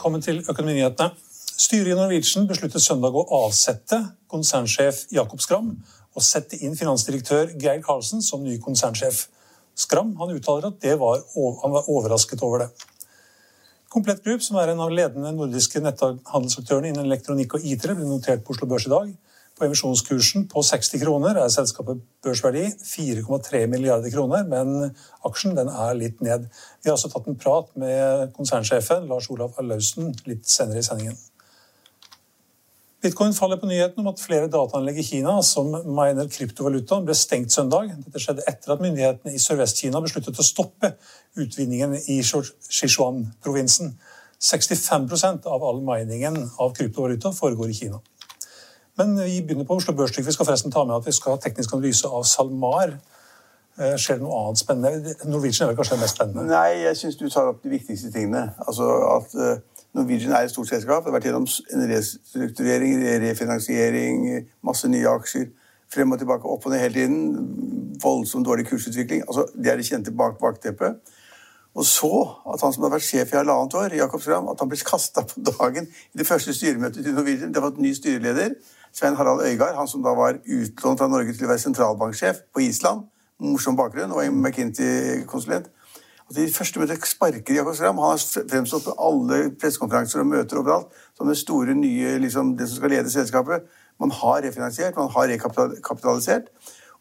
velkommen til Økonominyhetene. Styret i Norwegian besluttet søndag å avsette konsernsjef Jakob Skram og sette inn finansdirektør Geir Karlsen som ny konsernsjef. Skram han uttaler at var, han var overrasket over det. Komplett Group, som er en av ledende nordiske netthandelsaktørene innen elektronikk og IT, ble notert på Oslo Børs i dag. På emisjonskursen på 60 kroner er selskapet børsverdi 4,3 milliarder kroner, men aksjen den er litt ned. Vi har også tatt en prat med konsernsjefen Lars Olav Arlausen litt senere i sendingen. Bitcoin faller på nyheten om at flere dataanlegg i Kina som miner kryptovaluta, ble stengt søndag. Dette skjedde etter at myndighetene i Sørvest-Kina besluttet å stoppe utvinningen i Sichuan-provinsen. 65% av all miningen av kryptovaluta foregår i Kina. Men vi begynner på Oslo Børs. Vi skal forresten ta med at vi skal ha teknisk analyse av SalMar. Eh, skjer det noe annet spennende? Norwegian er vel kanskje det mest spennende? Nei, jeg syns du tar opp de viktigste tingene. Altså at uh Norwegian er et stort selskap. Det har vært gjennom en restrukturering, refinansiering, masse nye aksjer. Frem og tilbake, opp og ned hele tiden. Voldsomt dårlig kursutvikling. Altså, det er det kjente bak bakteppet. Og så at han som har vært sjef i halvannet år, Jakob Schram, at han ble kasta på dagen i det første styremøtet til Norwegian. Det var et ny styreleder, Svein Harald Øygard, han som da var utlånt fra Norge til å være sentralbanksjef på Island. Morsom bakgrunn, og McKinsey-konsulent. Og de første møtene sparker Jakob Skram. Han har fremstått på alle pressekonferanser og møter overalt som det store, nye, liksom, det som skal lede selskapet. Man har refinansiert, man har rekapitalisert.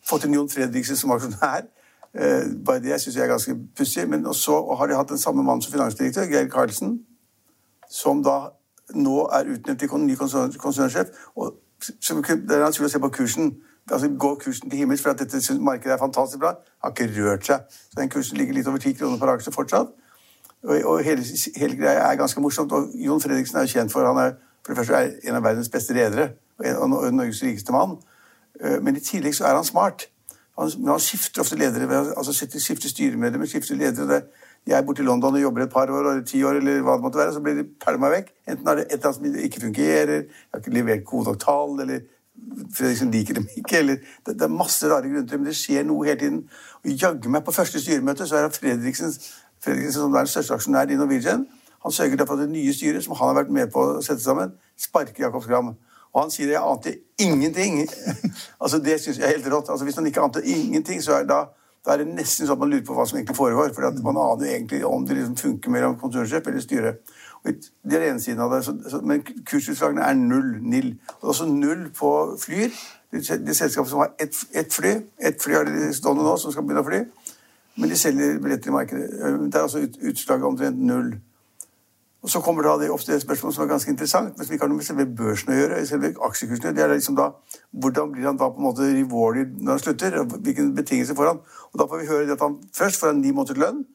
Fått inn Jon Fredriksen som aksjonær. Eh, bare det syns jeg er ganske pussig. Men også har de hatt den samme mannen som finansdirektør, Geir Karlsen, som da nå er utnevnt til ny konsernsjef. Og det er naturlig å se på kursen altså går kursen til himmels for at dette markedet er fantastisk bra. Har ikke rørt seg. Så den kursen ligger litt over 10 kroner per aksje fortsatt. Og, og hele, hele, greia er ganske morsomt. Og Jon Fredriksen er jo kjent for han er for det første en av verdens beste redere og, og Norges rikeste mann. Eh, men i tillegg så er han smart. Han, han skifter ofte ledere. altså Skifter styremedlemmer, skifter ledere. Jeg er borte i London og jobber et par år, eller ti år, eller hva det måtte være, så blir de pælma vekk. Enten er det et eller annet som ikke fungerer, jeg har ikke levert gode nok tall, eller Fredriksen liker dem ikke. eller det, det, er masse rare grunner til det, men det skjer noe hele tiden. Og Jaggu meg på første styremøte så er Fredriksen, Fredriksen som er den største aksjonær i Norwegian, han sørger for det nye styret, som han har vært med på å sette sammen, sparker Jacob Skram. Og han sier 'jeg ante ingenting'. altså Det syns jeg er helt rått. Altså Hvis han ikke ante ingenting, så er da, da er det nesten sånn at man lurer på hva som egentlig foregår. For man aner jo egentlig om det liksom funker mellom konsernsjef eller styre. Det er den ene siden av det. Så, så, men kursutslagene er null. Nil. Og også null på flyer. Det, det selskapet som har ett et fly Ett fly har de stående nå som skal begynne å fly. Men de selger billetter i markedet. Det er altså ut, utslaget omtrent null. Og Så kommer da det ofte et spørsmål som er ganske interessant, men som ikke har noe med selve børsen å gjøre. selve aksjekursen. Det er liksom da, Hvordan blir han da på en måte rewarded når han slutter? Hvilke betingelser får han? Og Da får vi høre at han først får han ni måneders lønn,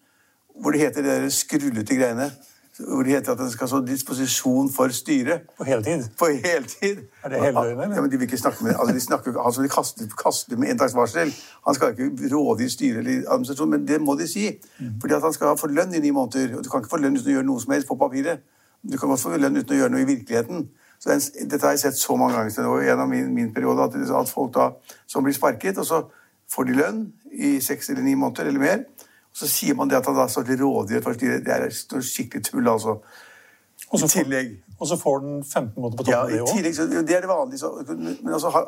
hvor det heter det skrullete greiene hvor det heter at den skal stå disposisjon for styret. På heltid? På heltid. Er det hele døgnet, eller? Ja, men de vil ikke snakke med altså de snakker, altså de kaster, kaster med en dags varsel. Han skal ikke råde i styret eller administrasjon, men det må de si. Mm. Fordi at han skal få lønn i ni måneder. Og du kan ikke få lønn uten å gjøre noe som helst på papiret. Du kan godt få lønn uten å gjøre noe i virkeligheten. Så den, Dette har jeg sett så mange ganger nå, gjennom min, min periode, at, at folk da, som blir sparket, og så får de lønn i seks eller ni måneder eller mer. Så sier man det at han da står til rådighet for styret. Det er skikkelig tull, altså. I tillegg Og så får den 15 måneder på toppen ja, i tillegg, så, Det er det vanlige. Så, men altså,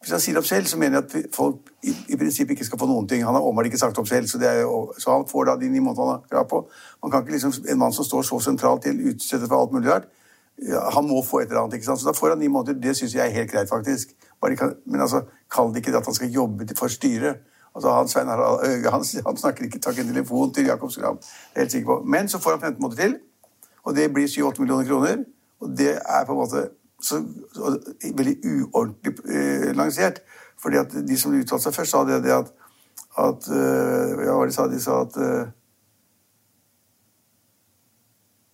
Hvis han sier opp selv, så mener jeg at folk i, i prinsippet ikke skal få noen ting. Han har åpenbart ikke sagt opp selv, så, det jo, så han får da de ni månedene han har krav på. Man kan ikke liksom, En mann som står så sentralt til, utsettet for alt mulig rart, ja, han må få et eller annet. ikke sant? Så da får han ni måneder. Det syns jeg er helt greit, faktisk. Kan, men altså, kall det ikke at han skal jobbe for styret. Altså, han, Svein Harald Øge han, han, snakker ikke takk en telefon til Jakob Skram. Det er helt sikker på. Men så får han 15 måneder til, og det blir 7-8 millioner kroner. Og det er på en måte så, så, veldig uordentlig eh, lansert. Fordi at de som uttalte seg først, sa det, det at, at uh, Ja, hva de sa de? sa at uh,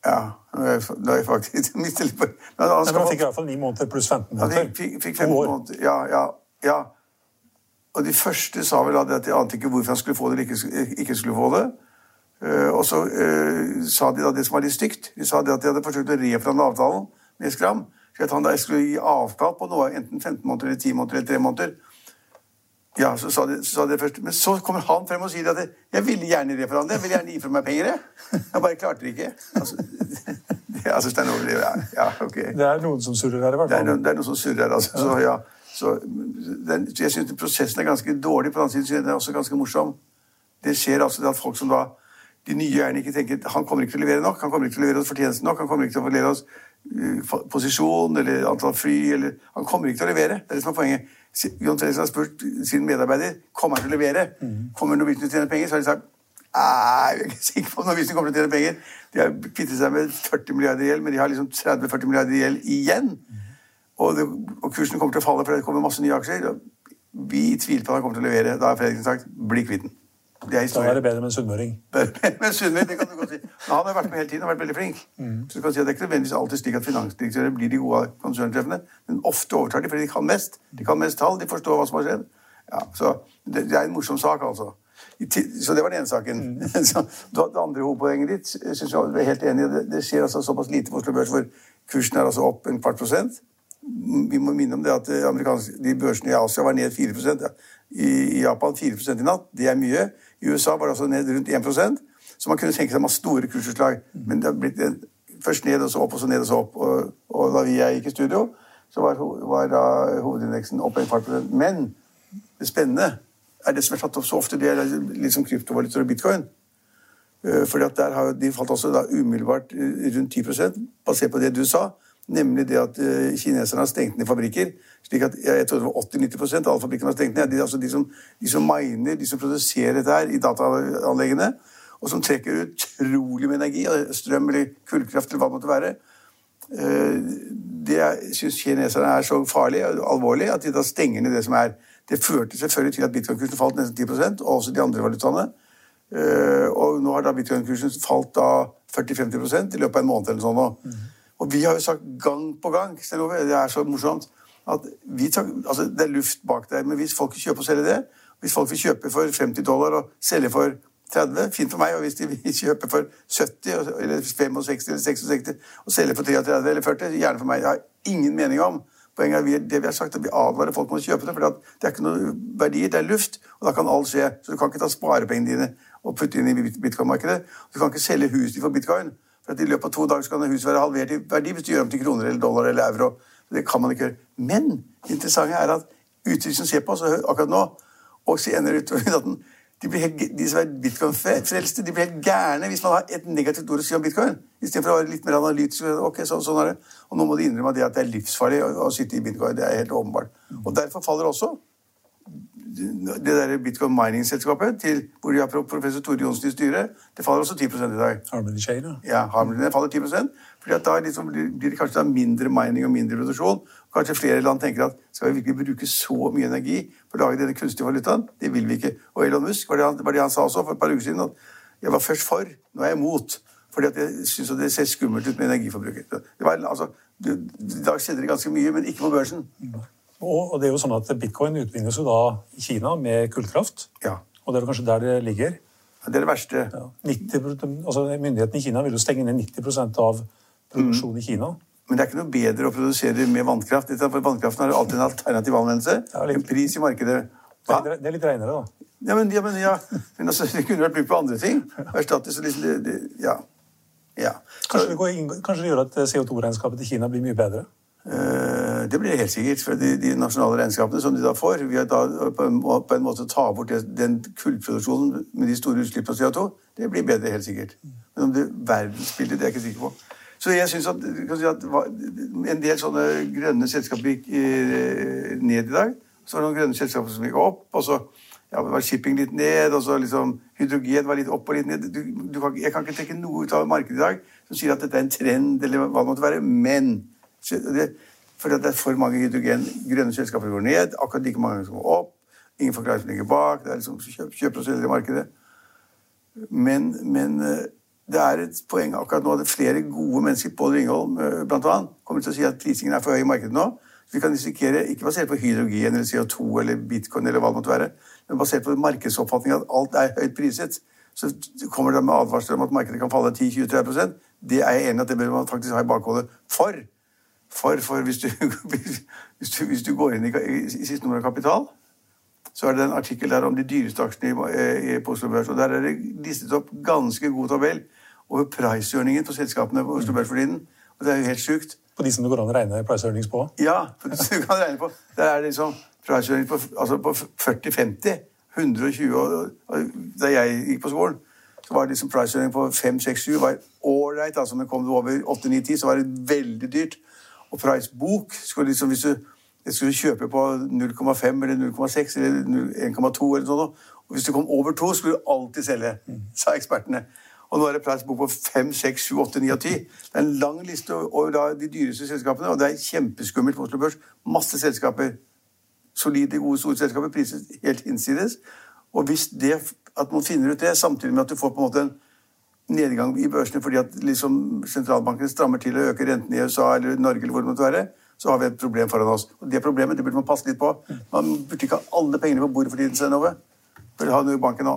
Ja, nå har jeg faktisk mistet litt på Men han fikk i hvert fall 9 måneder pluss 15 måneder. Ja, fikk, fikk 15 måneder. Ja, ja, ja. Og de første sa vel at de ante ikke hvorfor han skulle få det eller ikke, skulle få det. Uh, og så uh, sa de da det som var litt stygt. De sa det at de hadde forsøkt å reforhandle avtalen med Skram. Så at han da skulle gi avkall på noe, enten 15 måneder eller 10 måneder eller 3 måneder. Ja, så sa, de, så sa de først. Men så kommer han frem og sier at jeg ville gjerne reforhandle. Jeg ville gjerne gi fra meg penger. Jeg, jeg bare klarte det ikke. Altså, det, altså Stein Ove, ja, ja, okay. Det er noen som surrer her, i hvert fall. Det er, noen, det er noen som surrer her, altså. Så, ja. Så, den, jeg syns prosessen er ganske dårlig. På den annen side den er også ganske morsom. Det skjer altså at folk som da de nye eierne ikke tenker han kommer ikke til å levere nok, han kommer ikke til å levere oss fortjenesten nok, han kommer ikke til å levere oss uh, posisjon eller antall fly eller Han kommer ikke til å levere. Det er det som er poenget. John Fredriksen har spurt sin medarbeider kommer han til å levere. Mm. Kommer Norwegian til å tjene penger? Så har de sagt Nei, jeg er ikke sikker på om Norwegian kommer til å tjene penger. De har kvittet seg med 40 milliarder i gjeld, men de har liksom 30-40 milliarder i gjeld igjen. Mm. Og, det, og, kursen kommer til å falle, for det kommer masse nye aksjer. Vi tviler på at han kommer til å levere. Da har Fredriksen sagt bli kvitt den. Det er Da er det bedre med en sunnmøring. sunnmøring, det kan du godt si. Men han har vært med hele tiden og vært veldig flink. Mm. Så du kan si at Det er ikke nødvendigvis alltid slik at finansdirektører blir de gode konsernsjefene, men ofte overtar de fordi de kan mest. De kan mest tall, de forstår hva som har skjedd. Ja, så det, det er en morsom sak, altså. Så det var den ene saken. Mm. så, det andre hovedpoenget ditt syns jeg er helt enig det, det skjer altså såpass lite på Oslo Børs, hvor kursen er altså opp en kvart prosent. Vi må minne om det at de børsene i Asia var ned 4 ja. I Japan 4% i natt. Det er mye. I USA var det også ned rundt 1% så man kunne tenke seg masse store kursutslag. Men det har blitt først ned og så opp, og så ned og så opp. Og, og da vi gikk i studio, så var, var hovedindeksen opp en kvart prosent. Men det spennende er det som er tatt opp så ofte, det er liksom kryptovalutaer og bitcoin. Eh, fordi at der har De falt også da umiddelbart rundt 10% basert på det du sa. Nemlig det at uh, kineserne har stengt ned fabrikker. slik at Jeg, trodde det var 80-90% av alle fabrikkene har stengt ned. De, altså de, som, de som miner, de som produserer dette her i dataanleggene, og som trekker utrolig med energi, strøm eller kullkraft eller hva det måtte være, uh, det syns kineserne er så farlig og alvorlig at de da stenger ned det som er. Det førte selvfølgelig til at bitcoin-kursen falt nesten 10 og også de andre valutaene. Uh, og nå har da bitcoin-kursen falt da 40-50% i løpet av en måned eller sånn. Mm. Og vi har jo sagt gang på gang det er så morsomt, at tar, altså det er luft bak der. Men hvis folk vil kjøpe og selge det, hvis folk vil kjøpe for 50 dollar og selge for 30, fint for meg. Og hvis de vil kjøpe for 70 eller 65 eller 66 og selge for 33 eller 40, gjerne for meg. Jeg har ingen mening om. Poenget er det vi har sagt, at vi advarer folk mot å kjøpe det. For det er ikke noen verdier, det er luft, og da kan alt skje. Så du kan ikke ta sparepengene dine og putte inn i bitcoin-markedet. Du kan ikke selge huset ditt for bitcoin. For at I løpet av to dager kan huset være halvert i verdi hvis du gjør om til kroner eller dollar eller euro. Det kan man ikke gjøre. Men det interessante er at utviklingen ser på oss akkurat nå, og senere utover natten de, blir helt, de som er bitcoin-frelste, de blir helt gærne hvis man har et negativt ord å si om bitcoin. Istedenfor å være litt mer analytisk. ok, så, sånn er det. Og nå må de innrømme at det er livsfarlig å, å sitte i bitcoin. Det er helt åpenbart. Og derfor faller også det der bitcoin mining-selskapet til hvor de har professor Tore Johnsen i styret, det faller også 10% i dag. Harmony Chain, ja. ja Harmony faller 10% fordi at Da liksom blir det kanskje mindre mining og mindre produksjon. Kanskje flere land tenker at skal vi virkelig bruke så mye energi på å lage denne kunstige valutaen? Det vil vi ikke. Og Elon Musk var det han, var det han sa også for et par uker siden. at Jeg var først for, nå er jeg imot. Fordi at jeg syns det ser skummelt ut med energiforbruket. Det var, altså, I dag skjedde det ganske mye, men ikke på børsen. Mm. Og, det er jo sånn at Bitcoin utvinnes jo da i Kina med kullkraft. Ja. Og det er kanskje der det ligger. Det er det verste. Ja. 90%, altså Myndighetene i Kina vil jo stenge ned 90 av produksjonen mm. i Kina. Men det er ikke noe bedre å produsere med vannkraft. For vannkraften har alltid en alternativ anvendelse. Ja, litt... En pris i markedet. Hva? Det er litt renere, da. Ja, men, ja, men, ja. men altså, det kunne vært brukt på andre ting. Erstattes liksom det, det, ja. Så... Kanskje, det går, kanskje, det gjør at CO2-regnskapet til Kina blir mye bedre? Uh, Det blir helt sikkert. For de, de nasjonale regnskapene som de da får, vil da på en, på en måte ta bort det, den kullproduksjonen med de store utslippene av CO2, det blir bedre, helt sikkert. Men om det verdensbildet, det er jeg ikke sikker på. Så jeg syns at, si at, en del sånne grønne selskaper gikk ned i dag. Så var det noen grønne selskaper som gikk opp. og så ja, var shipping litt ned, og så liksom hydrogen var litt opp og litt ned. Du, du kan, jeg kan ikke trekke noe ut av markedet i dag som sier at dette er en trend, eller hva det måtte være. Men det, fordi det er for mange hydrogen, grønne selskaper går ned, akkurat like mange som går opp. Ingen forklaring som ligger bak. Det er liksom kjøp, kjøp og selger i markedet. Men, men, eh, det er et poeng akkurat nå at flere gode mennesker, Pål Ringholm eh, bl.a., kommer til å si at prisingen er for høy i markedet nå. Vi kan risikere, ikke basert på hydrogen eller CO2 eller bitcoin, eller hva det måtte være, men basert på markedsoppfatningen at alt er høyt priset, så kommer det med advarsler om at markedet kan falle 10-20-30 Det er jeg enig i at det bør man faktisk ha i bakhodet. For for, for hvis, du, hvis, du, hvis, du, går inn i, i, i siste nummer av Kapital, så er det en artikkel der om de dyreste aksjene i, i, på Oslo Børs. og Der er det listet opp ganske god tabell over price-earningen på selskapene på Oslo Børs for tiden. Og det er jo helt sjukt. På de som det går an å regne price earnings på? Ja, på de som du kan regne på. Der er det liksom price earnings på, altså på 40-50. 120 og, Da jeg gikk på skolen, så var det liksom price earning på 5-6-7 var ålreit. Altså, men kom du over 8-9-10, så var det veldig dyrt. Og Price bok skulle liksom, Hvis du skulle kjøpe på 0,5 eller 0,6 eller 1,2 eller sånn, og hvis du kom over 2, skulle du alltid selge, sa ekspertene. Og nå er det Price bok på 5, 6, 7, 8, 9 og 10. Det er en lang liste over de dyreste selskapene, og det er kjempeskummelt på Oslo Børs. Masse selskaper. Solide, gode, store selskaper prises helt innsides. Og hvis det, at man finner ut det, samtidig med at du får på en måte en nedgang i børsene fordi at liksom sentralbankene strammer til og øker rentene i USA eller Norge, eller hvor det måtte være, så har vi et problem foran oss. Og Det problemet det burde man passe litt på. Man burde ikke ha alle pengene på bordet for tiden, Senove. Burde ha noe i banken nå.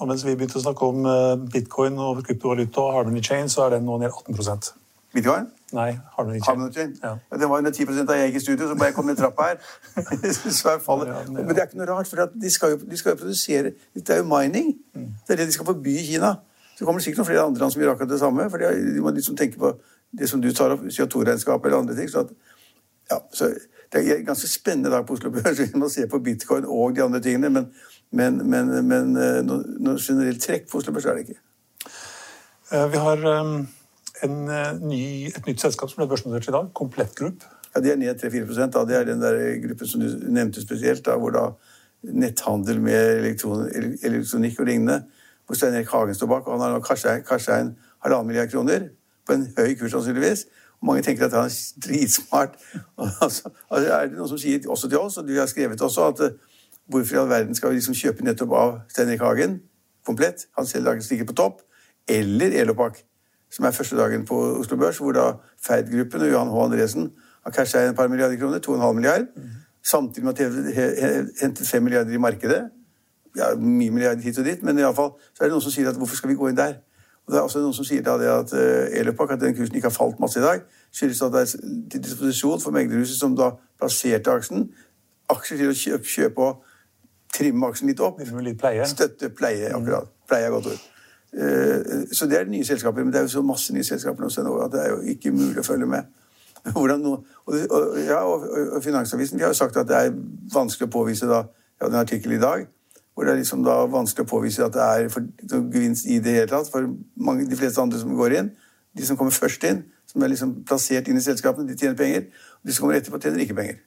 Og mens vi begynte å snakke om eh, bitcoin og kryptovaluta og Harmony Chain, så er den nå ned 18 Bitcoin? Nei, Harmony Chain. Harmony Chain. Ja. Ja, den var under 10 da jeg gikk i studio, så bare jeg kom ned trappa her. så fallet. Ja, Men det er ikke noe rart, for de skal, jo, de skal jo produsere Det er jo mining. Mm. Det er det de skal forby i Kina. Så kommer det sikkert noen flere andre som gjør akkurat det samme. For de må liksom tenke på det som du tar opp, CO2-regnskap eller andre ting. Så, at, ja, så det er en ganske spennende dag på Oslo Børs Man se på bitcoin og de andre tingene. Men, men, men, men eh, noe generelt trekk på Oslo Børs er det ikke. Eh, vi har eh, en ny, et nytt selskap som ble børsnotert i dag, Komplett Group. Ja, De er ned 3-4 da. Det er den der gruppen som du nevnte spesielt, da, hvor da netthandel med elektronikk og lignende hvor Stein Erik Hagen står bak. og Han har casha inn halvannen milliard kroner på en høy kurs, sannsynligvis. Og mange tenker at han er dritsmart. altså, altså, er det noen som sier også til oss, og du har skrevet også, at uh, hvorfor i all verden skal vi liksom kjøpe nettopp av Stein Erik Hagen komplett? Han selv lager stikker på topp. Eller Elopak, som er første dagen på Oslo Børs, hvor da Ferd-gruppen og Johan H. Andresen har casha inn et par milliarder kroner, 2,5 milliarder, mm. samtidig med at de hentet 5 milliarder i markedet ja, mye milliarder hit og dit, men iallfall så er det noen som sier at hvorfor skal vi gå inn der? Og Det er også noen som sier da det at uh, Elopak, at den kursen ikke har falt masse i dag, skyldes at det er til disposisjon for meglerhuset som da plasserte aksjen, aksjer til å kjøpe, kjøpe og trimme aksjen litt opp. Litt pleie. Støtte, pleie, akkurat. Pleie er godt ord. Uh, så det er nye selskaper, men det er jo så masse nye selskaper nå at det er jo ikke mulig å følge med. No, og, og, ja, og, og, Finansavisen vi har jo sagt at det er vanskelig å påvise da, ja, den artikkelen i dag hvor det er liksom vanskelig å påvise at det er for, gevinst i det hele tatt. For mange, de fleste andre som går inn, de som kommer først inn, som er liksom plassert inn i selskapene, de tjener penger. Og de som kommer etterpå, tjener ikke penger.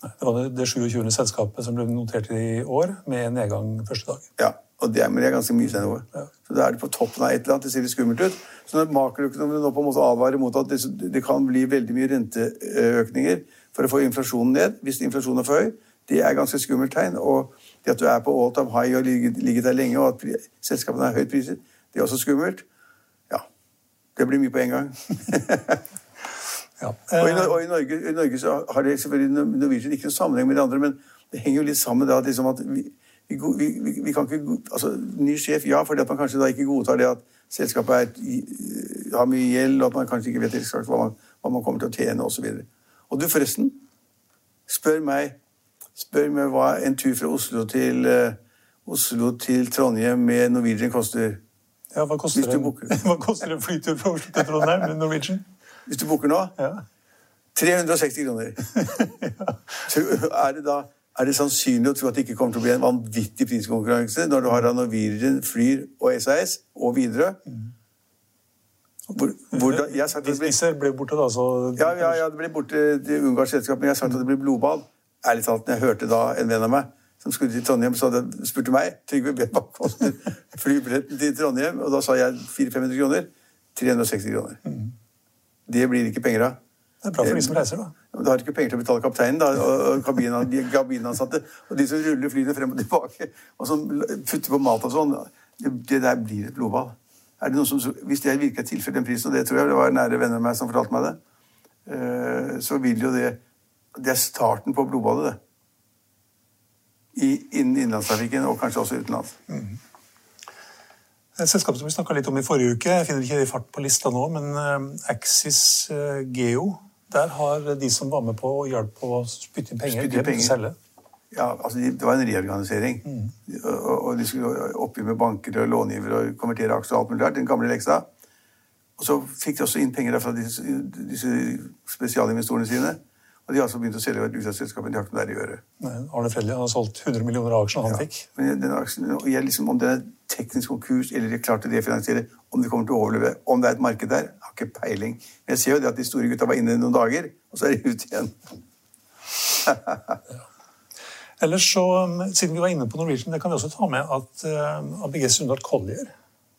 Det var det 27. selskapet som ble notert i år, med nedgang første dag. Ja, og det er, men det er ganske mye siden Ja. Så da er det på toppen av et eller annet. Det ser litt skummelt ut. Så når makroøkonomene nå på en måte advarer mot at det, det, kan bli veldig mye renteøkninger for å få inflasjonen ned, hvis inflasjonen er for høy, det er ganske skummelt tegn. og det at du er på all time high og ligger der lenge, og at selskapene er høyt priset, det er også skummelt. Ja. Det blir mye på en gang. ja. og, i, og i, Norge, i, Norge, så har det selvfølgelig Norwegian ikke noen sammenheng med de andre, men det henger jo litt sammen da, at, liksom at vi, vi, vi, vi, kan ikke altså, Ny sjef, ja, fordi at man kanskje da ikke godtar det at selskapet er, har mye gjeld, og at man kanskje ikke vet eksakt hva man, hva man kommer til å tjene osv. Og, så og du, forresten, spør meg Spør meg hva en tur fra Oslo til, uh, Oslo til Trondheim med Norwegian koster. Ja, Hva koster, en, hva koster en flytur fra Oslo til Trondheim med Norwegian? Hvis du booker nå? Ja. 360 kroner. er, det da, er det sannsynlig å tro at det ikke kommer til å bli en vanvittig priskonkurranse når du har Norwegian, Flyr og SAS og Widerøe? Hvor, hvor da, jeg har sagt at det blir, ble borte, da, så ja, ja, ja, det ble borte til ungarsk selskap, men jeg har sagt at det blir blodbad. Ærlig talt, når jeg hørte da en venn av meg som skulle til Trondheim, så hadde spurte meg Trygve B. koster flybilletten til Trondheim, og da sa jeg 400-500 kroner. 360 kroner. Mm. Det blir ikke penger av. Det er bra for de som reiser, da. Du har ikke penger til å betale kapteinen da, og kabinansatte. Og de som ruller flyene frem og tilbake, og som putter på mat og sånn. Det, det der blir et blodball. Er det noen som, hvis det virker er tilfellet, den prisen, og det tror jeg det var nære venner av meg som fortalte meg det, eh, så vil jo det Det er starten på blodbadet, det. I, innen innenlandstrafikken, og kanskje også utenlands. Mm. Selskapet som vi snakka litt om i forrige uke, jeg finner ikke det i fart på lista nå, men eh, Axis eh, Geo der har de som var med på å hjelpe å spytte inn penger, glemt å selge. Ja, altså Det var en reorganisering. Mm. Og, og, de skulle oppgi med banker og långivere og konvertere aksjer og alt mulig rart. Den gamle leksa. Og så fikk de også inn penger fra disse, disse spesialinvestorene sine. Og de har altså begynt å selge ut av selskapet. De har ikke noe der å gjøre. Arne Frelli har solgt 100 millioner av aksjene han ja. fikk. Men den aksjen, jeg liksom, Om det er teknisk konkurs eller de er klart til å refinansiere, om de kommer til å overleve, om det er et marked der, har ikke peiling. Men jeg ser jo det at de store gutta var inne i noen dager, og så er de ute igjen. ja. Ellers så, um, Siden vi var inne på Norwegian, det kan vi også ta med at uh, ABG Sundal Collier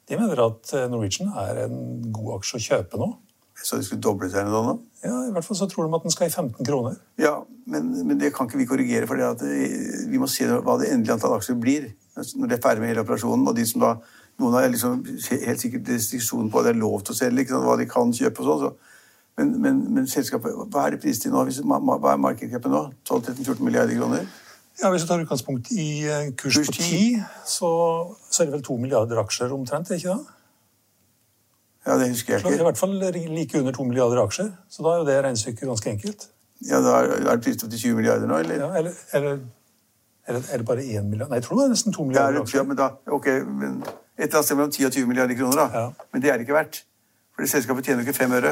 de mener at uh, Norwegian er en god aksje å kjøpe nå. Så de skulle doble seg nå? Ja, i hvert fall så tror de at den skal i 15 kroner. Ja, Men, men det kan ikke vi korrigere, for eh, vi må se hva det endelige antall aksjer blir når det er ferdig med hele operasjonen. og de som da, Noen har liksom helt sikkert restriksjoner på at det er lov til å selge, ikke sant, hva de kan kjøpe og sånn. Så. Men, men, men, selskapet, hva er det priset til nå? Hva er markedscapen nå? 12-13-14 milliarder kroner? Ja, Hvis du tar utgangspunkt i eh, kurs, kurs på 10, så, så, er det vel 2 milliarder aksjer omtrent? ikke det? Ja, det husker jeg ikke. I hvert fall like under to milliarder aksjer. Så da er jo det regnestykket ganske enkelt. Ja, da Er det priset opp til 20 milliarder nå, eller? Ja, eller, eller, eller er det bare 1 milliard? Nei, jeg tror det er nesten 2 milliarder ja, aksjer. Ja, men da, ok, men Et eller annet sted mellom 10 og 20 milliarder kroner, da. Ja. Men det er det ikke verdt. For det selskapet tjener ikke fem øre.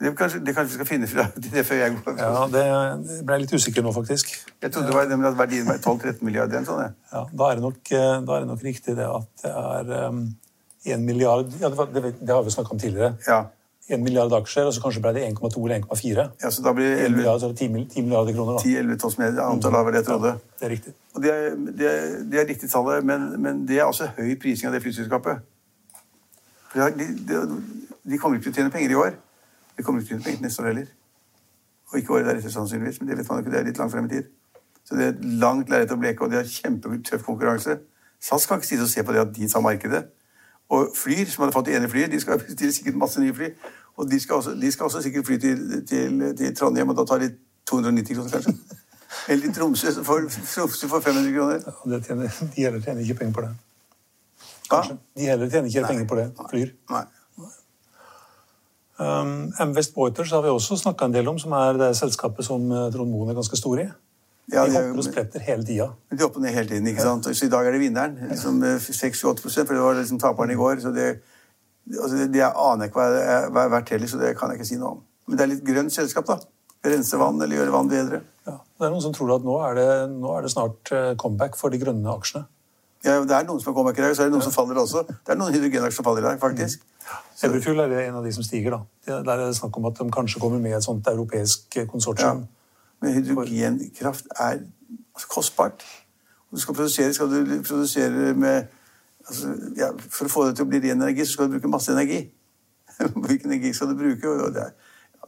Det kanskje, det kanskje vi skal finne fra det før jeg går. Ja, Det ble jeg litt usikker nå, faktisk. Jeg trodde det var nemlig at verdien var 12-13 milliarder. Sånn, ja. ja, da, er det nok, eh, da er det nok riktig det at det er um, 1 milliard ja, det, det, det har vi snakka om tidligere. Ja. 1 milliard aksjer, og så kanskje ble det 1,2 eller 1,4. Ja, så da blir det 11, milliard, 10, 10 milliarder kroner. da. 10-11 med antall av det jeg trodde. Ja, det er riktig. Og det er, det er, det er riktig tallet, men, men, det er også høy prising av det flyselskapet. De, de, de kommer ikke til å tjene penger i år. De kommer ikke til å tjene penger neste år heller. Og ikke året deretter, sannsynligvis. Men det vet man ikke, det er litt langt frem i tid. Så det er et langt lerret å bleke, og de har kjempetøff konkurranse. SAS kan ikke sitte og se på det at de tar markedet. Og Flyr, som hadde fått det ene flyet, de skal bestille sikkert masse nye fly. Og de skal også, de skal også sikkert fly til, til, til, Trondheim, og da tar de 290 kroner, kanskje. Eller til Tromsø, for, Tromsø for 500 kroner. Ja, tjener, de heller tjener ikke penger på det. Kanskje. De heller tjener ikke Nei. penger på det. Flyr. Nei. Um, M. West Boiters har vi også snakka en del om, som er det selskapet som eh, Trond Moen er ganske stor i. Ja, de, hopper og spretter hele tida. De hopper ned hele tiden. ikke sant? Så I dag er det vinneren. Liksom 6-8 for det var liksom taperen i går. så det, altså det, det aner jeg ikke hva er verdt heller, så det kan jeg ikke si noe om. Men det er litt grønt selskap, da. Rense vann eller gjøre vann bedre. Ja, det er noen som tror at nå er det, nå er det snart eh, comeback for de grønne aksjene. Ja, Det er noen som har comeback i dag, så er det noen ja. som faller også. Det er noen hydrogenaksjer som faller i dag, faktisk. Mm. Everfuel er en av de som stiger. da. Der er det snakk om at de kanskje kommer med et sånt europeisk konsortium. Ja. Men hydrogenkraft er kostbart. Du skal produsere, skal du produsere med altså, ja, For å få det til å bli ren energi, så skal du bruke masse energi. Hvilken energi skal du bruke? Og det, er,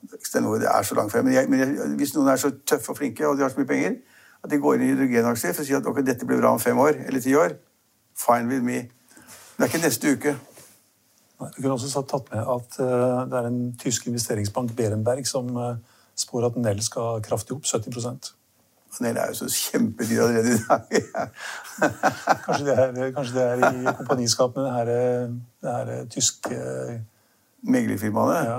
det er så langt frem. Men, jeg, men jeg, hvis noen er så tøffe og flinke og de har så mye penger at de går inn i hydrogenaksjer for å si at okay, dette blir bra om fem år eller ti år, fine with me. Men det er ikke neste uke. Du kunne også tatt med at uh, det er en tysk investeringsbank, Berenberg, som eh, spår at Nell skal kraftig opp 70% Nell er jo så kjempedyr allerede i dag. kanskje, det er, kanskje, det er, i kompaniskap med det her, det her tyske Meglerfirmaene? Ja.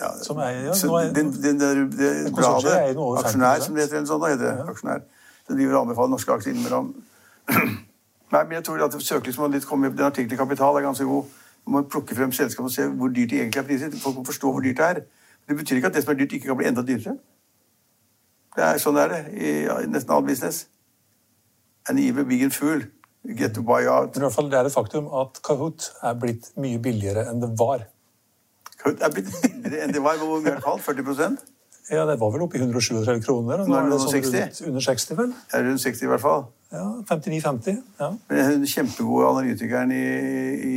Ja, som er, ja, er, den, den der, det bladet, Aksjonær, som det heter, en sånn, heter det. Ja. Aksjonær. Den driver og anbefaler norske aksjer innimellom. Nei, men jeg tror at søkelyset må litt komme Den artikkelen i Kapital er ganske god. Man må plukke frem selskapet og se hvor dyrt de egentlig er priset. Folk må forstå hvor dyrt det er. Det betyr ikke at det som er dyrt, ikke kan bli enda dyrere. Det er Sånn er det i, nesten all business. An even and fool. You get to buy out. Men i hvert fall det er et faktum at Kahoot er blitt mye billigere enn det var. Kahoot er blitt billigere enn det var. Hvor mye er falt? 40% Ja, det var vel oppe i 137 kroner. og Nå er det sånn 60. rundt under 60, vel? Det er rundt 60 i hvert fall. Ja, 59-50. Ja. Men hun kjempegode analytikeren i, i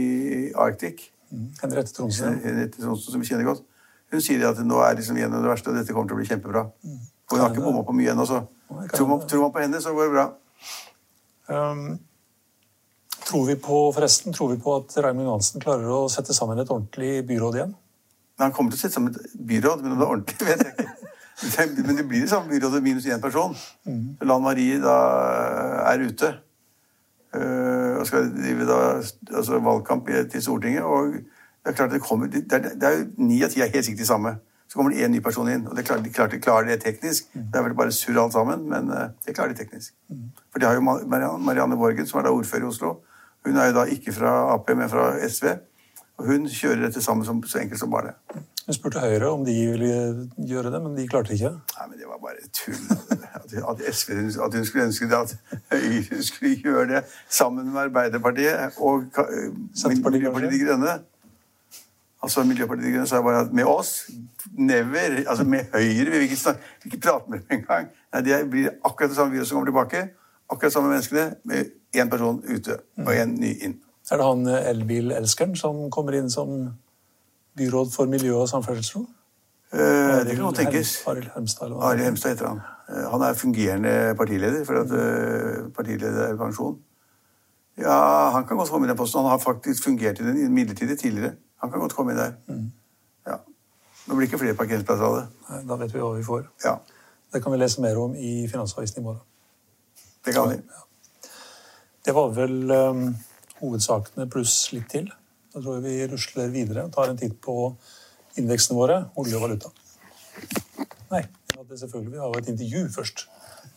Arctic, Henriette Tronsen. Henriette Tronsen, som vi kjenner godt, hun sier at nå er liksom gjennom det verste, og dette kommer til å bli kjempebra. Og hun har ikke bomma på mye ennå, så tror man, tror man på henne, så går det bra. Um, tror vi på, forresten, tror vi på at Raymond Johansen klarer å sette sammen et ordentlig byråd igjen? Nei, han kommer til å sette sammen et byråd, men om det er ordentlig, vet jeg ikke. Men det blir det samme byrådet minus én person. Mm. Lan Marie da er ute. øh, og skal drive da, altså valgkamp til Stortinget. Og det er klart det kommer Det er, det er jo ni av ti er helt sikkert de samme. Så kommer det én ny person inn. Og det er klart, de klart de klarer det teknisk. Det er vel bare surr alt sammen, men øh, det klarer de teknisk. For de har jo Marianne, Marianne Borgen, som er da ordfører i Oslo. Hun er jo da ikke fra Ap, men fra SV. Og hun kjører dette sammen som, så enkelt som bare det. Hun spurte Høyre om de ville gjøre det, men de klarte ikke. Nei, men det var bare tull. At, at, SV, at hun skulle ønske det at Høyre skulle gjøre det sammen med Arbeiderpartiet og Senterpartiet, De? Grønne. Altså Miljøpartiet De Grønne sa bare at med oss Never. Altså med Høyre vil vi ikke, snakke, vil ikke prate med dem engang. Nei, Det blir akkurat det samme viruset som kommer tilbake. Akkurat samme menneskene med én person ute og én ny inn. Er det han eh, elbilelskeren som kommer inn som byråd for miljø og samferdsel? Eh, det kan godt tenkes. Arild hva? Arild Hemstad heter han. Eh, Han er fungerende partileder, for at partileder er pensjon. Ja, han kan godt komme i den posten. Han har faktisk fungert i den midlertidig tidligere. Han kan godt komme inn der. Ja. Nå blir det ikke flere parkeringsplasser av det. Nei, Da vet vi hva vi får. Ja, Det kan vi lese mer om i Finansavisen i morgen. det kan vi. Det var vel um, hovedsakene pluss litt til. Da tror jeg vi rusler videre og tar en titt på indeksene våre, olje og valuta. Nei, det selvfølgelig, vi har jo et intervju først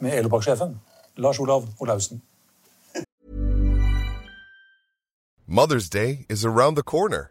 med Elopak-sjefen, Lars Olav Olaussen. Mother's Day is around the corner.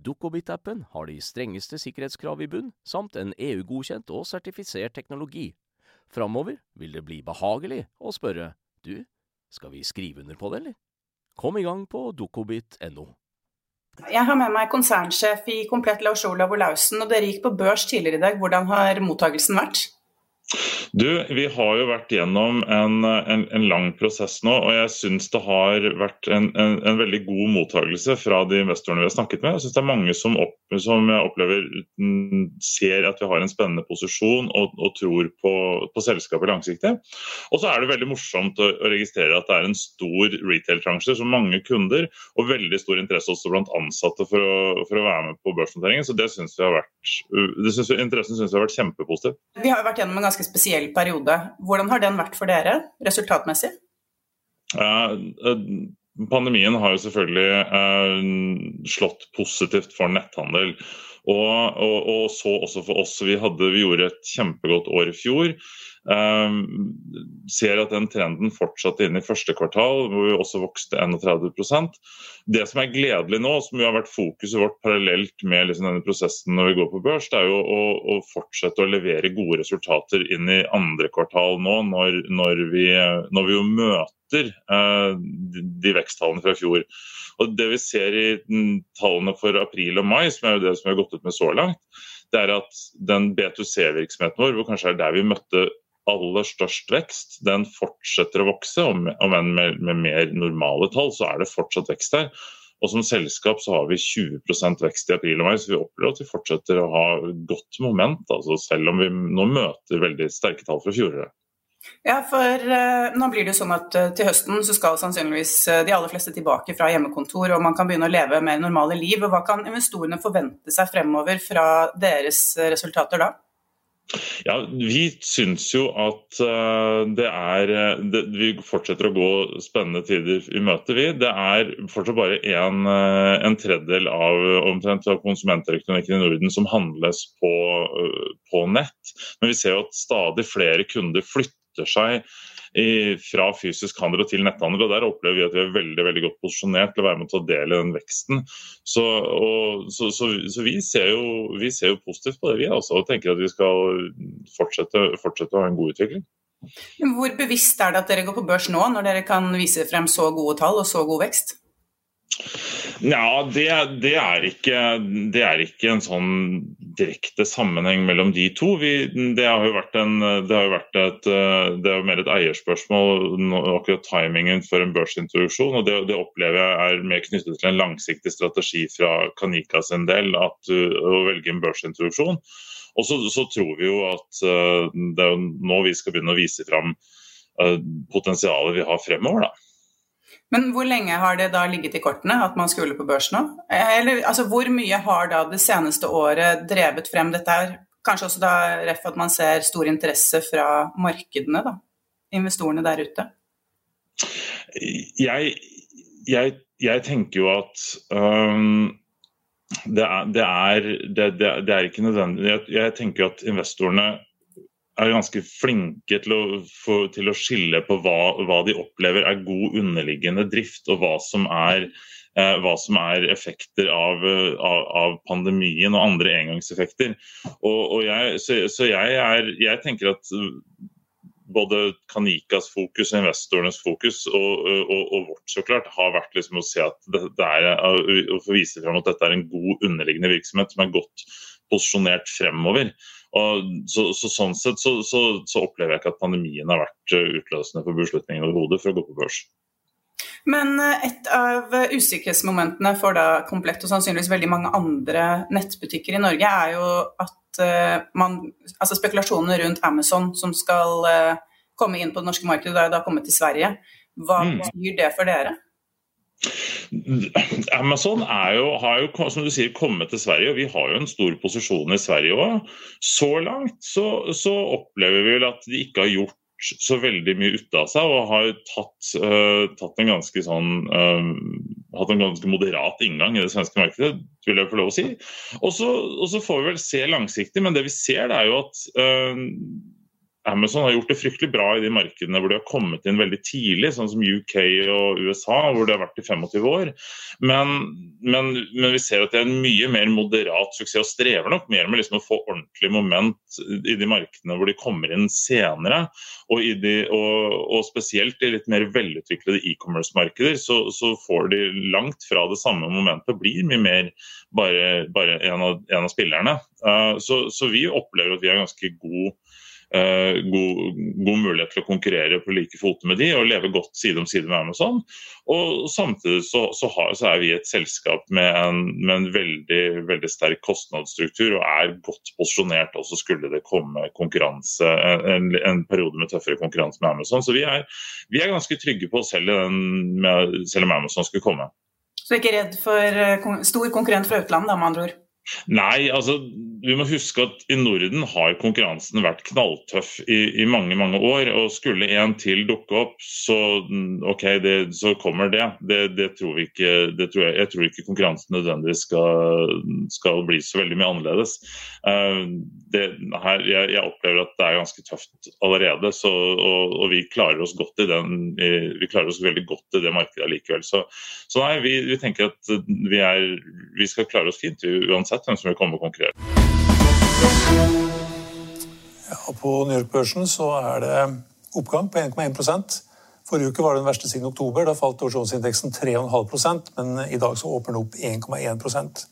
Dukkobit-appen har de strengeste sikkerhetskrav i bunn, samt en EU-godkjent og sertifisert teknologi. Framover vil det bli behagelig å spørre du, skal vi skrive under på det, eller? Kom i gang på dukkobit.no. Jeg har med meg konsernsjef i Komplett Lars Olav Olaussen, og dere gikk på børs tidligere i dag. Hvordan har mottagelsen vært? Du, Vi har jo vært gjennom en, en, en lang prosess nå, og jeg syns det har vært en, en, veldig god mottagelse fra de investorene vi har snakket med. Jeg synes det er mange som, opp, som jeg opplever mm, ser at vi har en spennende posisjon og, og tror på, på selskapet langsiktig. Og så er det veldig morsomt å, å registrere at det er en stor retail-bransje, så mange kunder, og veldig stor interesse også blant ansatte for å, for å være med på børsnoteringen. Så det synes vi har vært, synes vi, interessen syns vi har vært kjempepositiv. Vi har jo vært gjennom en ganske spesiell periode. Hvordan har den vært for dere, resultatmessig? Eh, pandemien har jo selvfølgelig eh, slått positivt for netthandel. Og, og, og, så også for oss. Vi, hadde, vi gjorde et kjempegodt år i fjor. Um, ser at den trenden fortsatte inn i første kvartal, hvor vi også vokste 31% Det som er gledelig nå, som har vært fokuset vårt parallelt med liksom denne prosessen når vi går på børs, det er jo å, å, fortsette å levere gode resultater inn i andre kvartal nå, når, når, vi, når vi, jo møter uh, de, de veksttallene fra fjor. Og Det vi ser i tallene for april og mai, som er jo det som vi har gått ut med så langt, det er at den B2C-virksomheten vår, hvor kanskje er der vi møtte aller størst vekst, den fortsetter å vokse. Om enn med, mer normale tall, så er det fortsatt vekst der. Og som selskap så har vi 20% vekst i april og mai, så vi opplever at vi fortsetter å ha godt moment. Altså selv om vi nå møter veldig sterke tall fra fjoråret. Ja, for uh, nå blir det jo sånn at uh, til høsten så skal sannsynligvis uh, de aller fleste tilbake fra hjemmekontor, og man kan begynne å leve mer normale liv. Hva kan investorene forvente seg fremover fra deres resultater da? Ja, Vi syns jo at det er eh, det, Vi fortsetter å gå spennende tider i møte, vi. Det er fortsatt bare en, en tredjedel av, omtrent, av konsumentelektronikken i Norden som handles på, på nett. Men vi ser jo at stadig flere kunder flytter seg i, fra fysisk handel til netthandel. og Der opplever vi at vi er veldig veldig godt posisjonert til å være med til å dele den veksten. Så, og, så, så, så vi, ser jo, vi, ser jo, positivt på det, vi også, og tenker at vi skal fortsette, fortsette å ha en god utvikling. Hvor bevisst er det at dere går på børs nå, når dere kan vise frem så gode tall og så god vekst? Ja, det, det, er ikke, det, er ikke, en sånn direkte sammenheng mellom de to. Vi, det har jo vært, en, har jo vært et, det er mer et eierspørsmål, akkurat timingen for en børsintroduksjon. og det, det, opplever jeg er mer knyttet til en langsiktig strategi fra Kanika sin del, at, å velge en børsintroduksjon. Og så, så, tror vi jo at uh, det er nå vi skal begynne å vise fram potensialet vi har fremover. da. Men hvor lenge har det da ligget i kortene at man skulle på børs nå? Eller altså, hvor mye har da det seneste året drevet frem dette her? Kanskje også da ref at man ser stor interesse fra markedene, da? Investorene der ute? Jeg, jeg, jeg tenker jo at um, det, er, det, er, det, det, er, ikke nødvendig jeg, jeg tenker at investorene er ganske flinke til å, for, til å skille på hva, hva, de opplever er god underliggende drift, og hva som er, eh, hva som er effekter av, av, av, pandemien og andre engangseffekter. Og, og jeg, så, så jeg, er, jeg, tenker at både Kanikas fokus investorenes fokus og, og, og, vårt så klart har vært liksom å se at det, det er, å vise frem at dette er en god underliggende virksomhet som er godt posisjonert fremover. Så, så, sånn sett så, så, så, opplever jeg ikke at pandemien har vært eh, utløsende for beslutningen overhodet for å gå på børs. Men eh, et av usikkerhetsmomentene for da Komplett og sannsynligvis veldig mange andre nettbutikker i Norge, er jo at uh, man Altså spekulasjonene rundt Amazon som skal komme inn på det norske markedet, da, da kommet til Sverige. Hva mm. betyr det for dere? Amazon jo, har jo som du sier, kommet til Sverige, og vi har jo en stor posisjon i Sverige òg. Så langt så, så, opplever vi vel at de ikke har gjort så veldig mye ut av seg, og har tatt, uh, tatt en ganske sånn uh, hatt en ganske moderat inngang i det svenske markedet, vil jeg få lov å si. Og så får vi vel se langsiktig, men det vi ser, det er jo at uh, Amazon har gjort det fryktelig bra i de markedene hvor de har kommet inn veldig tidlig, sånn som UK og USA, hvor de har vært i 25 år. Men, men, men vi ser at det er en mye mer moderat suksess, og strever nok mer med liksom å få ordentlig moment i de markedene hvor de kommer inn senere. Og, de, og, og spesielt i litt mer velutviklede e-commerce-markeder så, så, får de langt fra det samme momentet, blir mye mer bare, bare en, av, en, av, spillerne. Uh, så, så vi opplever at vi har ganske god god, god, mulighet til å konkurrere på like fot med de og leve godt side om side med Amazon. Og Samtidig så, så, har, så er vi et selskap med en, med en veldig, veldig, sterk kostnadsstruktur og er godt posisjonert også skulle det komme konkurranse, en, en periode med tøffere konkurranse med Amazon. Så vi er, vi er ganske trygge på selv, den, selv om Amazon skulle komme. Så ikke redd for eh, stor konkurrent fra utlandet, med andre ord? Nei, altså vi må huske at i Norden har konkurransen vært knalltøff i, i mange mange år. og Skulle en til dukke opp, så ok, det, så kommer det. Det, det tror vi ikke, det tror jeg, jeg, tror ikke konkurransen nødvendigvis skal, skal, bli så veldig mye annerledes. Uh, her, jeg, jeg, opplever at det er ganske tøft allerede, så, og, og, vi klarer oss godt i den, vi klarer oss veldig godt i det markedet likevel. Så, så nei, vi, vi, tenker at vi, er, vi skal klare oss fint uansett hvem som vil komme og konkurrere. Ja, på New York-børsen så er det oppgang på 1,1% Forrige uke var det den verste siden oktober. Da falt orsjonsindeksen 3,5% men i dag så åpner det opp 1,1%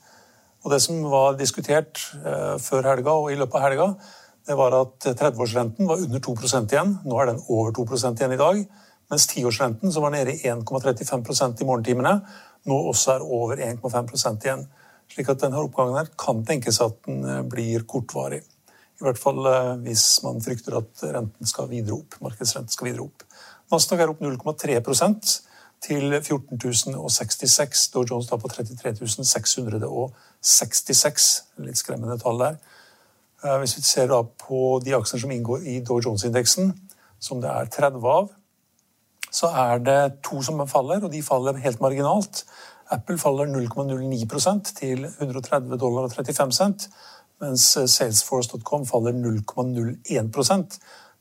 Og Det som var diskutert eh, før helga og i løpet av helga, det var at 30-årsrenten var under 2% igjen. Nå er den over 2 igjen i dag. Mens 10-årsrenten, som var nede i 1,35% i morgentimene, nå også er over 1,5% igjen. Slik at denne oppgangen her kan tenkes at den eh, blir kortvarig. I hvert fall eh, hvis man frykter at renten skal videre opp. markedsrenten skal videre opp. Nasdaq er opp 0,3% til 14.066. Dow Jones da på 33.666. Litt skremmende tall der. Eh, hvis vi ser da på de aksjene som inngår i Dow Jones-indeksen, som det er 30 av, så er det to som faller, og de faller helt marginalt. Apple faller 0,09 til 130 dollar og 35 cent, mens Salesforce.com faller 0,01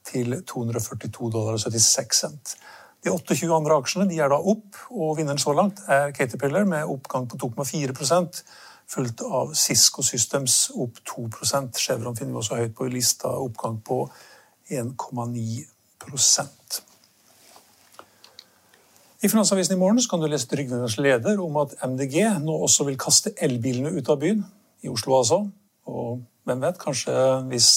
til 242 dollar og 76 cent. De 28 andre aksjene de er da opp, og vinneren så langt er Caterpillar med oppgang på 2,4% fulgt av Cisco Systems opp 2% Chevron finner vi også høyt på i lista, oppgang på 1,9 i Finansavisen i morgen kan du lese Trygvenes leder om at MDG nå også vil kaste elbilene ut av byen. I Oslo altså. Og hvem vet, kanskje hvis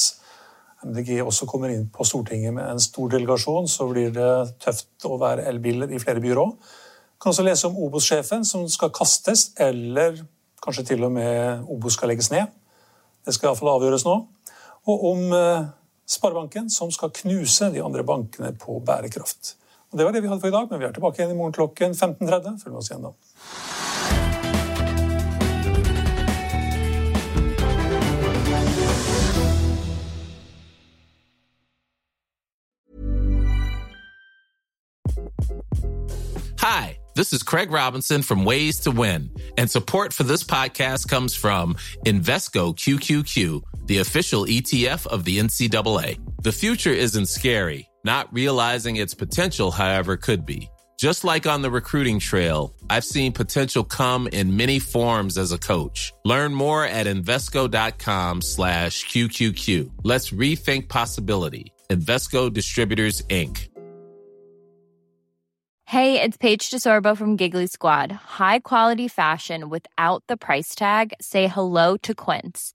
MDG også kommer inn på Stortinget med en stor delegasjon, så blir det tøft å være elbiler i flere byer òg. Kan også lese om Obos-sjefen som skal kastes, eller kanskje til og med Obos skal legges ned. Det skal iallfall avgjøres nå. Og om eh, Sparebanken som skal knuse de andre bankene på bærekraft. Og Det var det vi hadde for i dag, men vi er tilbake igjen i morgen klokken 15.30. Følg med oss igjen da. Hi, this is Craig Robinson from Ways to Win, and support for this podcast comes from Invesco QQQ, the official ETF of the NCAA. The future isn't scary Not realizing its potential, however, could be. Just like on the recruiting trail, I've seen potential come in many forms as a coach. Learn more at Invesco.com slash QQQ. Let's rethink possibility. Investco Distributors, Inc. Hey, it's Paige DeSorbo from Giggly Squad. High quality fashion without the price tag? Say hello to Quince.